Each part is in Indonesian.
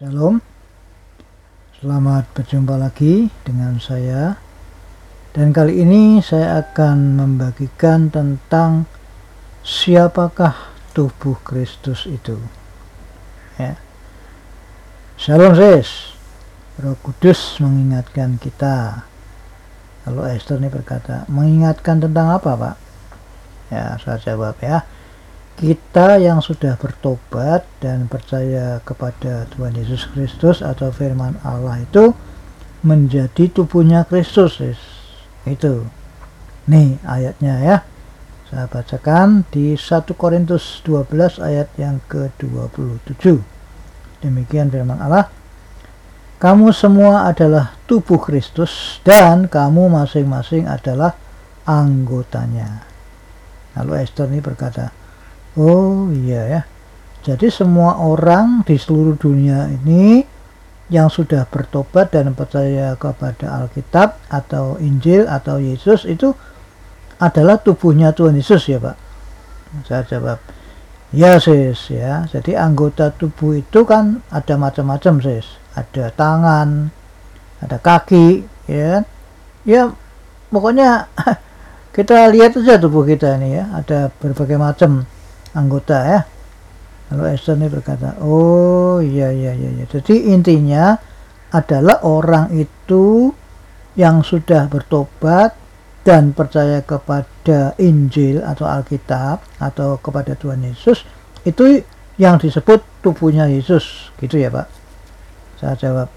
Shalom. Selamat berjumpa lagi dengan saya. Dan kali ini saya akan membagikan tentang Siapakah tubuh Kristus itu. Ya. Shalom sis. Roh Kudus mengingatkan kita. Lalu Esther ini berkata Mengingatkan tentang apa pak? Ya saya jawab ya kita yang sudah bertobat dan percaya kepada Tuhan Yesus Kristus atau firman Allah itu menjadi tubuhnya Kristus itu. Nih ayatnya ya. Saya bacakan di 1 Korintus 12 ayat yang ke-27 demikian firman Allah. Kamu semua adalah tubuh Kristus dan kamu masing-masing adalah anggotanya. Lalu Esther ini berkata Oh iya ya. Jadi semua orang di seluruh dunia ini yang sudah bertobat dan percaya kepada Alkitab atau Injil atau Yesus itu adalah tubuhnya Tuhan Yesus ya Pak. Saya jawab, ya sis ya. Jadi anggota tubuh itu kan ada macam-macam sis. Ada tangan, ada kaki, ya. Ya pokoknya kita lihat aja tubuh kita ini ya. Ada berbagai macam anggota ya. Lalu Esther ini berkata oh iya iya iya ya. jadi intinya adalah orang itu yang sudah bertobat dan percaya kepada Injil atau Alkitab atau kepada Tuhan Yesus itu yang disebut tubuhnya Yesus. Gitu ya Pak. Saya jawab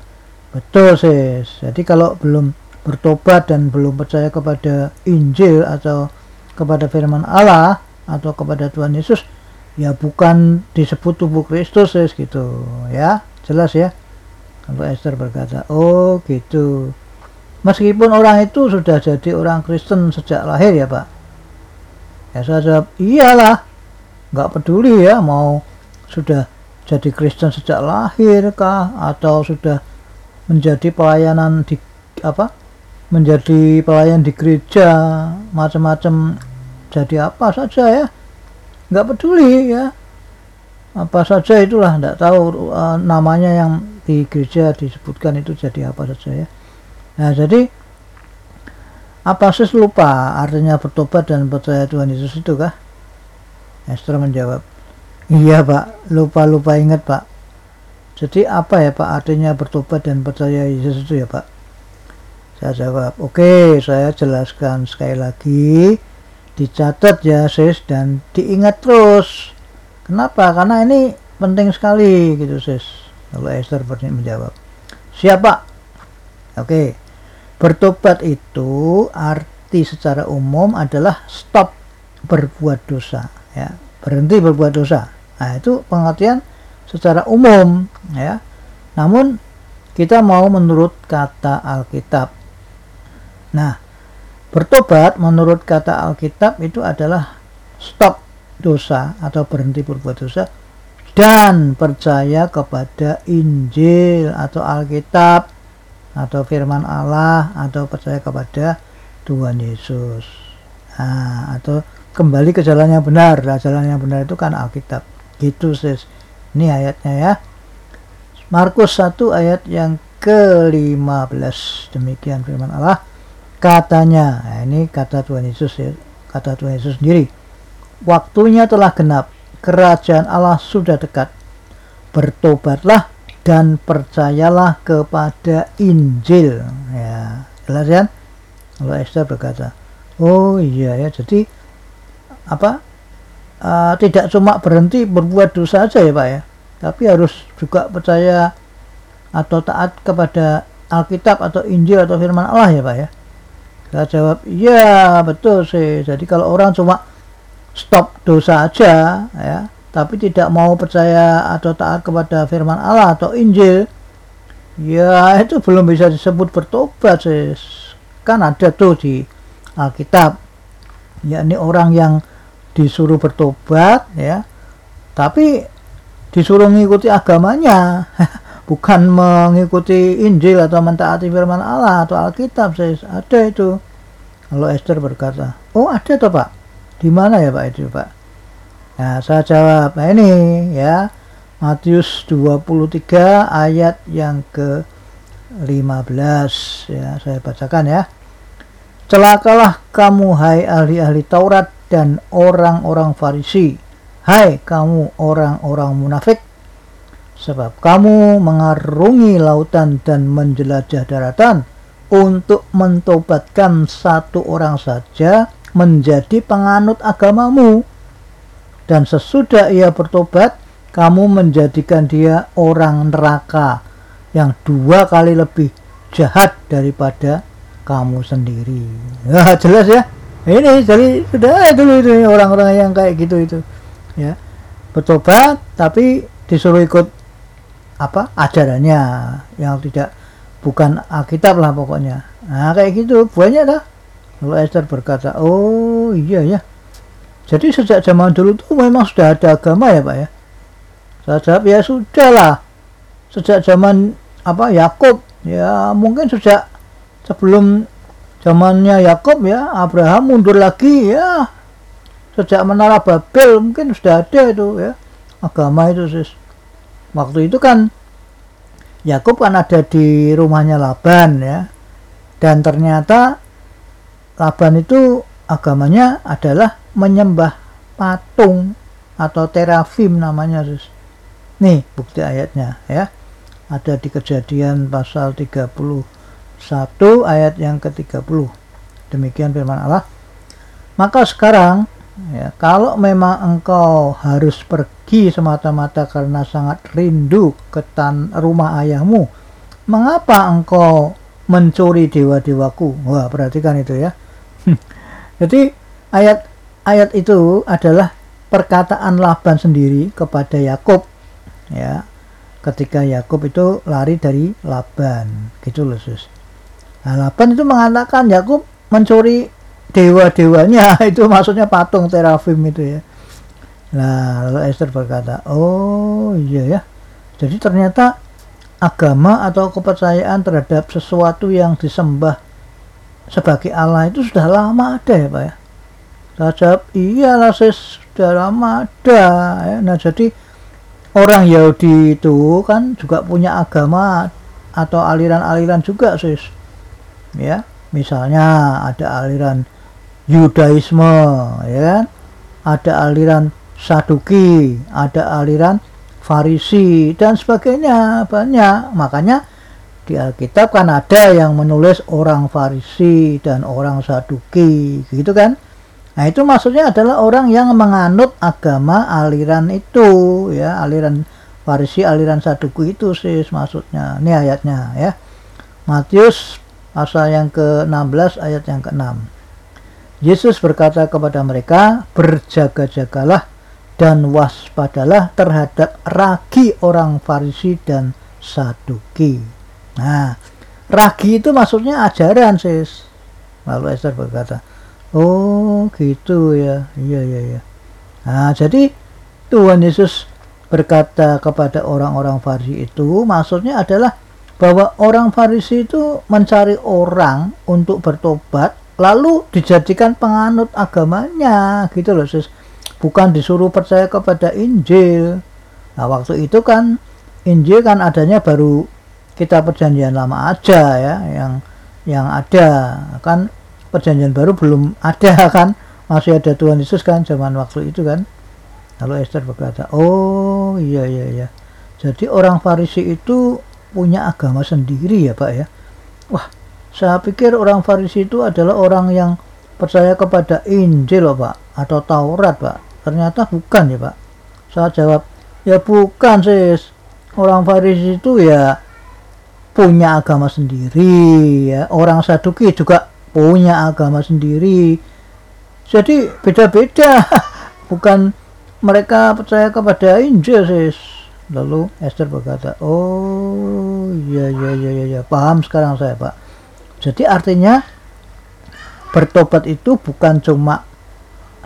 betul sih jadi kalau belum bertobat dan belum percaya kepada Injil atau kepada firman Allah atau kepada Tuhan Yesus ya bukan disebut tubuh Kristus ya gitu. Ya jelas ya. Kalau Esther berkata oh gitu. Meskipun orang itu sudah jadi orang Kristen sejak lahir ya Pak. Ya saya jawab iyalah nggak peduli ya mau sudah jadi Kristen sejak lahir kah atau sudah menjadi pelayanan di apa menjadi pelayan di gereja macam-macam jadi apa saja ya? Nggak peduli ya. Apa saja itulah nggak tahu uh, namanya yang di gereja disebutkan itu jadi apa saja ya. Nah jadi apa sih lupa artinya bertobat dan percaya Tuhan Yesus itu kah? Esther menjawab iya pak. Lupa-lupa ingat pak. Jadi apa ya pak artinya bertobat dan percaya Yesus itu ya pak? Saya jawab oke okay, saya jelaskan sekali lagi dicatat ya sis dan diingat terus. Kenapa? Karena ini penting sekali gitu sis. Lalu Esther menjawab siapa oke. Bertobat itu arti secara umum adalah stop berbuat dosa ya. Berhenti berbuat dosa. Nah itu pengertian secara umum ya. Namun kita mau menurut kata Alkitab. Nah Bertobat menurut kata Alkitab itu adalah stop dosa atau berhenti berbuat dosa dan percaya kepada Injil atau Alkitab atau firman Allah atau percaya kepada Tuhan Yesus. Nah, atau kembali ke jalan yang benar. Nah, jalan yang benar itu kan Alkitab. Gitu sis. Ini ayatnya ya. Markus 1 ayat yang ke-15. Demikian firman Allah katanya nah, ini kata Tuhan Yesus ya kata Tuhan Yesus sendiri. Waktunya telah genap kerajaan Allah sudah dekat. Bertobatlah dan percayalah kepada Injil. Ya jelas kan? Kalau Esther berkata oh iya ya jadi apa uh, tidak cuma berhenti berbuat dosa saja ya Pak ya tapi harus juga percaya atau taat kepada Alkitab atau Injil atau firman Allah ya Pak ya saya jawab, iya betul sih. Jadi kalau orang cuma stop dosa aja, ya, tapi tidak mau percaya atau taat kepada firman Allah atau Injil, ya itu belum bisa disebut bertobat sih. Kan ada tuh di Alkitab, yakni orang yang disuruh bertobat, ya, tapi disuruh mengikuti agamanya. bukan mengikuti Injil atau mentaati firman Allah atau Alkitab saya ada itu. Kalau Esther berkata oh ada toh Pak? Di mana ya Pak itu Pak? Nah saya jawab nah ini ya Matius 23 ayat yang ke 15 ya saya bacakan ya. Celakalah kamu hai ahli-ahli Taurat dan orang-orang Farisi. Hai kamu orang-orang munafik sebab kamu mengarungi lautan dan menjelajah daratan untuk mentobatkan satu orang saja menjadi penganut agamamu dan sesudah ia bertobat kamu menjadikan dia orang neraka yang dua kali lebih jahat daripada kamu sendiri. Ya, jelas ya. Ini jadi sudah dulu itu orang-orang yang kayak gitu itu. Ya. Bertobat tapi disuruh ikut apa? ajarannya yang tidak bukan Alkitab lah pokoknya. Nah, kayak gitu banyak dah. Lalu Esther berkata, "Oh, iya ya." Jadi sejak zaman dulu tuh memang sudah ada agama ya, Pak ya saya jawab ya sudah lah sejak zaman apa Yakub ya mungkin sejak sebelum zamannya Yakub ya Abraham mundur lagi ya sejak menara Babel mungkin sudah ada itu ya agama itu sis waktu itu kan Yakub kan ada di rumahnya Laban ya dan ternyata Laban itu agamanya adalah menyembah patung atau terafim namanya sis Nih bukti ayatnya ya. Ada di kejadian pasal 31 ayat yang ke-30. Demikian firman Allah. Maka sekarang ya, kalau memang engkau harus pergi semata-mata karena sangat rindu ke tan rumah ayahmu, mengapa engkau mencuri dewa-dewaku? Wah, perhatikan itu ya. Jadi ayat ayat itu adalah perkataan Laban sendiri kepada Yakub ya ketika Yakub itu lari dari Laban gitu loh sus nah, Laban itu mengatakan Yakub mencuri dewa-dewanya itu maksudnya patung terafim itu ya. Nah lalu Esther berkata oh iya ya. Jadi ternyata agama atau kepercayaan terhadap sesuatu yang disembah sebagai Allah itu sudah lama ada ya Pak ya? Saya jawab iyalah sudah lama ada ya. nah jadi orang Yahudi itu kan juga punya agama atau aliran-aliran juga sis. Ya misalnya ada aliran Yudaisme ya kan? Ada aliran Saduki ada aliran Farisi dan sebagainya banyak. Makanya di Alkitab kan ada yang menulis orang Farisi dan orang Saduki gitu kan? Nah itu maksudnya adalah orang yang menganut agama aliran itu ya. Aliran Farisi aliran Saduku itu sih maksudnya ini ayatnya ya. Matius pasal yang ke-16 ayat yang ke-6 Yesus berkata kepada mereka berjaga-jagalah dan waspadalah terhadap ragi orang Farisi dan Saduki. Nah ragi itu maksudnya ajaran sis. Lalu Esther berkata Oh gitu ya. Iya iya iya. Nah jadi Tuhan Yesus berkata kepada orang-orang Farisi itu maksudnya adalah bahwa orang Farisi itu mencari orang untuk bertobat lalu dijadikan penganut agamanya gitu loh sis. Bukan disuruh percaya kepada Injil. Nah waktu itu kan Injil kan adanya baru kita perjanjian lama aja ya yang yang ada. Kan perjanjian baru belum ada kan. Masih ada Tuhan Yesus kan zaman waktu itu kan. Lalu Esther berkata oh iya iya iya. Jadi orang Farisi itu punya agama sendiri ya Pak ya. Wah saya pikir orang Farisi itu adalah orang yang percaya kepada Injil loh Pak atau Taurat Pak. Ternyata bukan ya Pak. Saya jawab ya bukan sih orang Farisi itu ya punya agama sendiri ya. Orang Saduki juga punya agama sendiri. Jadi beda-beda. Bukan mereka percaya kepada Injil sis. Lalu Esther berkata oh iya iya iya iya. Paham sekarang saya pak jadi artinya bertobat itu bukan cuma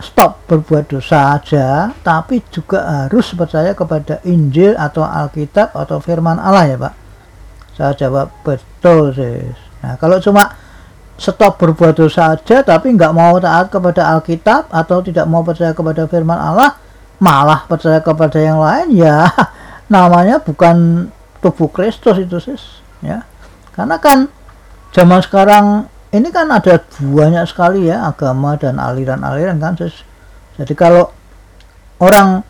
stop berbuat dosa saja tapi juga harus percaya kepada Injil atau Alkitab atau firman Allah ya pak. Saya jawab betul sis. Nah kalau cuma stop berbuat dosa saja tapi nggak mau taat kepada Alkitab atau tidak mau percaya kepada firman Allah malah percaya kepada yang lain ya namanya bukan tubuh Kristus itu sis ya. Karena kan zaman sekarang ini kan ada banyak sekali ya agama dan aliran-aliran kan sis. Jadi kalau orang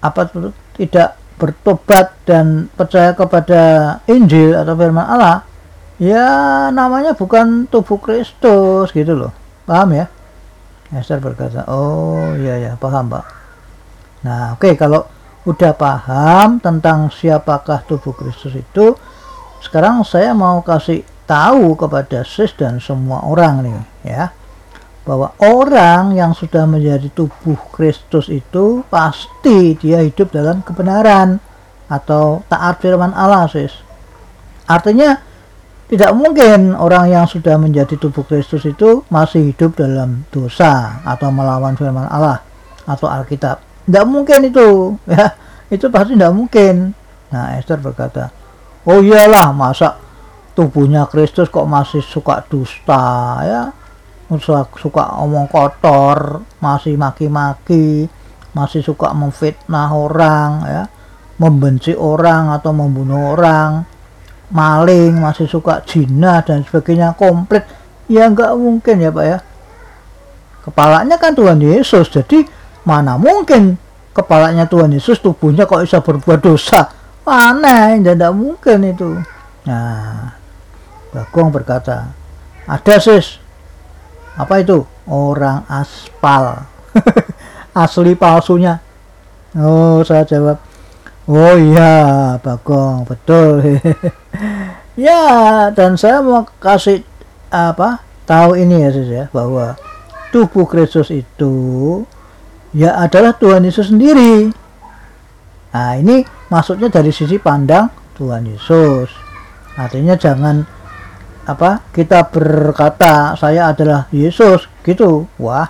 apa tidak bertobat dan percaya kepada Injil atau firman Allah ya namanya bukan tubuh Kristus gitu loh. Paham ya? Esther berkata oh iya ya paham pak. Nah oke okay, kalau udah paham tentang siapakah tubuh Kristus itu sekarang saya mau kasih tahu kepada sis dan semua orang nih ya. Bahwa orang yang sudah menjadi tubuh Kristus itu pasti dia hidup dalam kebenaran atau taat firman Allah sis. Artinya tidak mungkin orang yang sudah menjadi tubuh Kristus itu masih hidup dalam dosa atau melawan firman Allah atau Alkitab. Tidak mungkin itu ya. Itu pasti tidak mungkin. Nah Esther berkata oh iyalah masa tubuhnya Kristus kok masih suka dusta ya suka, suka omong kotor masih maki-maki masih suka memfitnah orang ya membenci orang atau membunuh orang maling masih suka zina dan sebagainya komplit ya nggak mungkin ya pak ya kepalanya kan Tuhan Yesus jadi Mana mungkin kepalanya Tuhan Yesus tubuhnya kok bisa berbuat dosa? Aneh, tidak mungkin itu. Nah, Bagong berkata, ada sis. Apa itu? Orang aspal. Asli palsunya. Oh, saya jawab. Oh iya, Bagong, betul. ya, dan saya mau kasih apa? Tahu ini ya, sis ya, bahwa tubuh Kristus itu ya adalah Tuhan Yesus sendiri. Nah, ini maksudnya dari sisi pandang Tuhan Yesus. Artinya jangan apa kita berkata saya adalah Yesus gitu. Wah,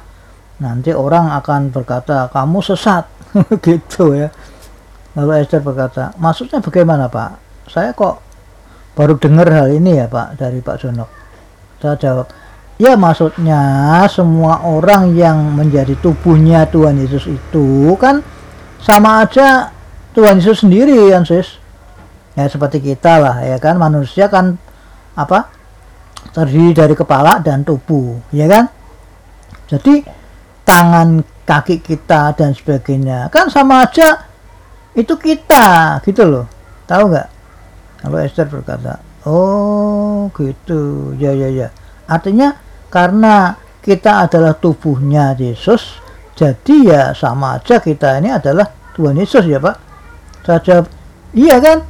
nanti orang akan berkata kamu sesat gitu ya. Lalu Esther berkata, maksudnya bagaimana Pak? Saya kok baru dengar hal ini ya Pak dari Pak Jonok. Saya jawab, Ya maksudnya semua orang yang menjadi tubuhnya Tuhan Yesus itu kan sama aja Tuhan Yesus sendiri kan sis. Ya seperti kita lah ya kan manusia kan apa terdiri dari kepala dan tubuh ya kan. Jadi tangan kaki kita dan sebagainya kan sama aja itu kita gitu loh. Tahu nggak? Kalau Esther berkata oh gitu. Ya ya ya. Artinya karena kita adalah tubuhnya Yesus jadi ya sama aja kita ini adalah Tuhan Yesus ya Pak. Jawab iya kan?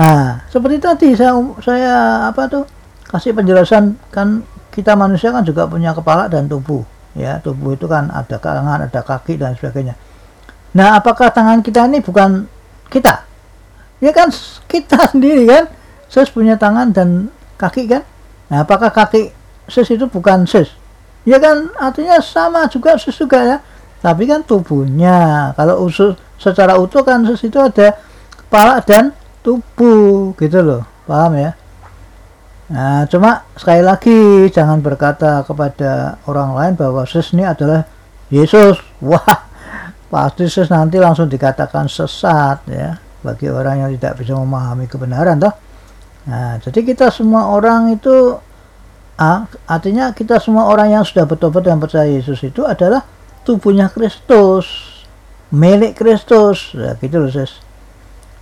Nah seperti tadi saya saya apa tuh kasih penjelasan kan kita manusia kan juga punya kepala dan tubuh ya. Tubuh itu kan ada tangan ada kaki dan sebagainya. Nah apakah tangan kita ini bukan kita? Ya kan kita sendiri kan saya punya tangan dan kaki kan? Nah apakah kaki sis itu bukan sis ya kan artinya sama juga sis juga ya. Tapi kan tubuhnya kalau usus secara utuh kan sis itu ada kepala dan tubuh gitu loh. Paham ya nah cuma sekali lagi jangan berkata kepada orang lain bahwa sis ini adalah Yesus. Wah pasti sis nanti langsung dikatakan sesat ya bagi orang yang tidak bisa memahami kebenaran toh. Nah jadi kita semua orang itu artinya kita semua orang yang sudah bertobat dan percaya Yesus itu adalah tubuhnya Kristus, milik Kristus, ya gitu loh sis.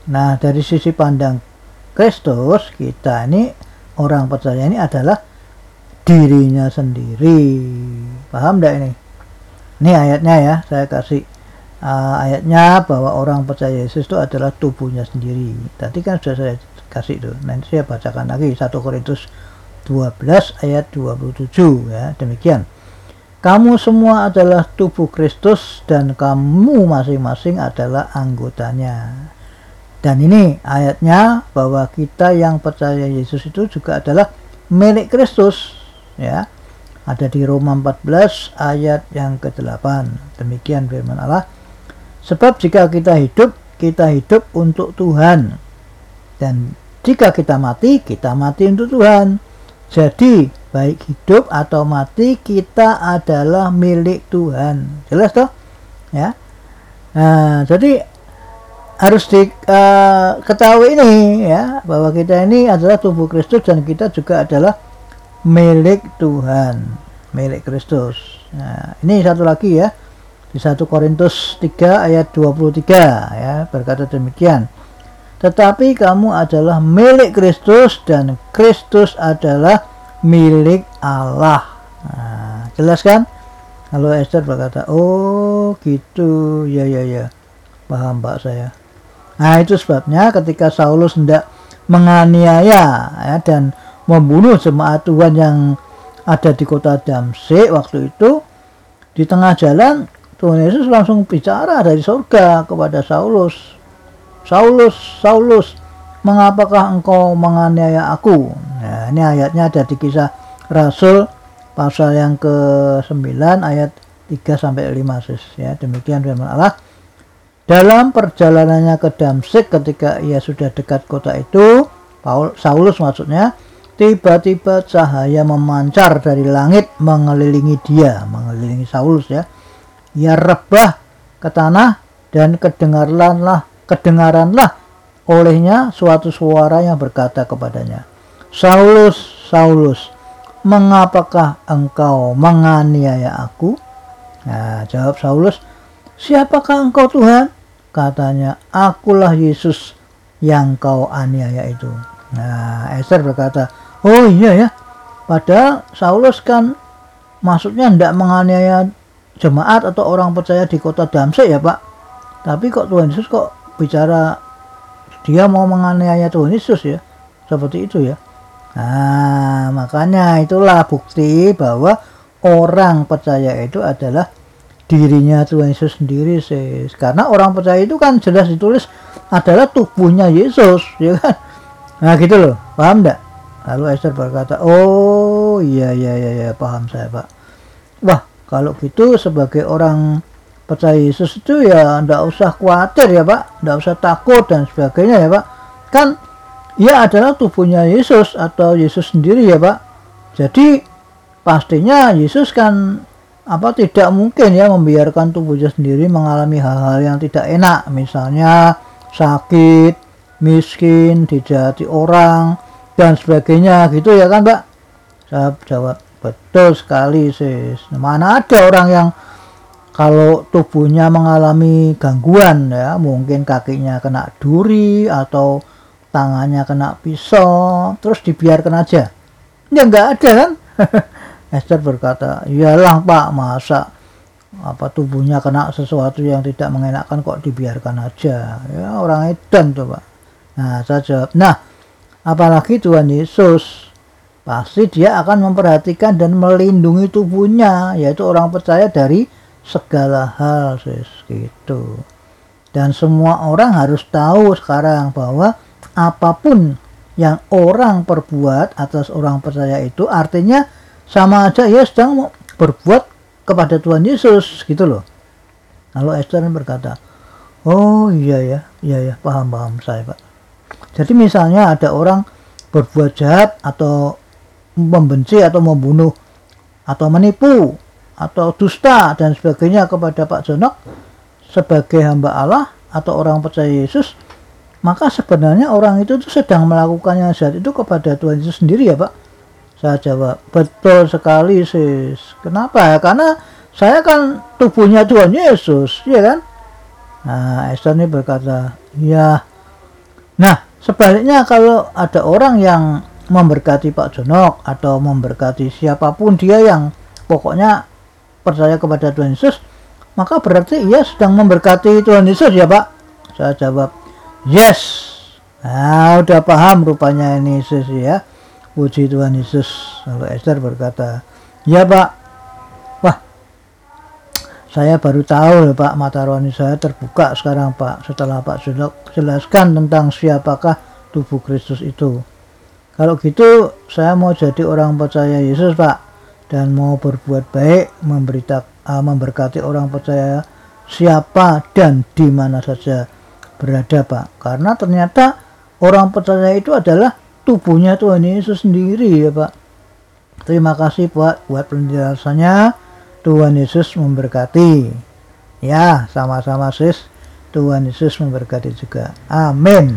Nah dari sisi pandang Kristus kita ini orang percaya ini adalah dirinya sendiri, paham tidak ini? Ini ayatnya ya, saya kasih uh, ayatnya bahwa orang percaya Yesus itu adalah tubuhnya sendiri. Tadi kan sudah saya kasih tuh, nanti saya bacakan lagi 1 Korintus 12 ayat 27 ya demikian kamu semua adalah tubuh Kristus dan kamu masing-masing adalah anggotanya dan ini ayatnya bahwa kita yang percaya Yesus itu juga adalah milik Kristus ya ada di Roma 14 ayat yang ke-8 demikian firman Allah sebab jika kita hidup kita hidup untuk Tuhan dan jika kita mati kita mati untuk Tuhan jadi, baik hidup atau mati kita adalah milik Tuhan. Jelas toh? Ya. Nah, jadi harus diketahui uh, ini ya bahwa kita ini adalah tubuh Kristus dan kita juga adalah milik Tuhan, milik Kristus. Nah, ini satu lagi ya. Di 1 Korintus 3 ayat 23 ya berkata demikian. Tetapi kamu adalah milik Kristus dan Kristus adalah milik Allah. Nah, jelas kan? Kalau Esther berkata, "Oh, gitu. Ya ya ya." Paham Pak saya. Nah itu sebabnya ketika Saulus hendak menganiaya ya, dan membunuh jemaat Tuhan yang ada di kota Damsik waktu itu di tengah jalan Tuhan Yesus langsung bicara dari surga kepada Saulus. Saulus Saulus mengapakah engkau menganiaya aku? Nah ini ayatnya ada di kisah Rasul pasal yang ke-9 ayat 3 sampai 5 ya. Demikian firman Allah dalam perjalanannya ke Damsik ketika ia sudah dekat kota itu, Paul, Saulus maksudnya, tiba-tiba cahaya memancar dari langit mengelilingi dia, mengelilingi Saulus ya. Ia rebah ke tanah dan kedengaranlah kedengaranlah olehnya suatu suara yang berkata kepadanya, Saulus, Saulus, mengapakah engkau menganiaya aku? Nah, jawab Saulus, Siapakah engkau Tuhan? Katanya, akulah Yesus yang kau aniaya itu. Nah, Esther berkata, oh iya ya, padahal Saulus kan maksudnya tidak menganiaya jemaat atau orang percaya di kota Damsek ya Pak. Tapi kok Tuhan Yesus kok bicara dia mau menganiaya Tuhan Yesus ya. Seperti itu ya. Nah, makanya itulah bukti bahwa orang percaya itu adalah dirinya Tuhan Yesus sendiri sih. Karena orang percaya itu kan jelas ditulis adalah tubuhnya Yesus ya kan? Nah gitu loh. Paham enggak lalu Esther berkata oh iya iya iya ya, paham saya pak. Wah kalau gitu sebagai orang percaya Yesus itu ya ndak usah khawatir ya pak. Ndak usah takut dan sebagainya ya pak. Kan ia adalah tubuhnya Yesus atau Yesus sendiri ya pak. Jadi pastinya Yesus kan apa tidak mungkin ya membiarkan tubuhnya sendiri mengalami hal-hal yang tidak enak? Misalnya sakit miskin dijati orang dan sebagainya. Gitu ya kan mbak? Saya jawab betul sekali sis. Mana ada orang yang kalau tubuhnya mengalami gangguan ya mungkin kakinya kena duri atau tangannya kena pisau terus dibiarkan aja. Ya nggak ada kan Esther berkata, iyalah pak masa apa tubuhnya kena sesuatu yang tidak mengenakan kok dibiarkan aja. Ya orang edan tuh pak. Nah saya jawab nah apalagi Tuhan Yesus pasti dia akan memperhatikan dan melindungi tubuhnya yaitu orang percaya dari segala hal sis gitu. Dan semua orang harus tahu sekarang bahwa apa pun yang orang perbuat atas orang percaya itu artinya sama aja ya sedang berbuat kepada Tuhan Yesus gitu loh. Lalu Esther berkata oh iya ya iya ya paham paham saya pak. Jadi misalnya ada orang berbuat jahat atau membenci atau membunuh atau menipu atau dusta dan sebagainya kepada Pak Jonok sebagai hamba Allah atau orang percaya Yesus maka sebenarnya orang itu tuh sedang melakukan yang jahat itu kepada Tuhan Yesus sendiri ya Pak saya jawab, betul sekali sis. Kenapa ya? Karena saya kan tubuhnya Tuhan Yesus, ya kan? Nah, Esther ini berkata, ya. Nah, sebaliknya kalau ada orang yang memberkati Pak Jonok atau memberkati siapa pun dia yang pokoknya percaya kepada Tuhan Yesus, maka berarti ia sedang memberkati Tuhan Yesus ya Pak? Saya jawab, yes. Nah, udah paham rupanya ini sis ya. Puji Tuhan Yesus. Lalu Esther berkata, ya Pak, wah, saya baru tahu ya Pak, mata rohani saya terbuka sekarang Pak, setelah Pak sudah jelaskan tentang siapakah tubuh Kristus itu. Kalau gitu, saya mau jadi orang percaya Yesus Pak, dan mau berbuat baik, memberita, uh, memberkati orang percaya siapa dan di mana saja berada Pak. Karena ternyata orang percaya itu adalah tubuhnya Tuhan Yesus sendiri ya Pak. Terima kasih buat buat penjelasannya. Tuhan Yesus memberkati. Ya, sama-sama sis. Tuhan Yesus memberkati juga. Amin.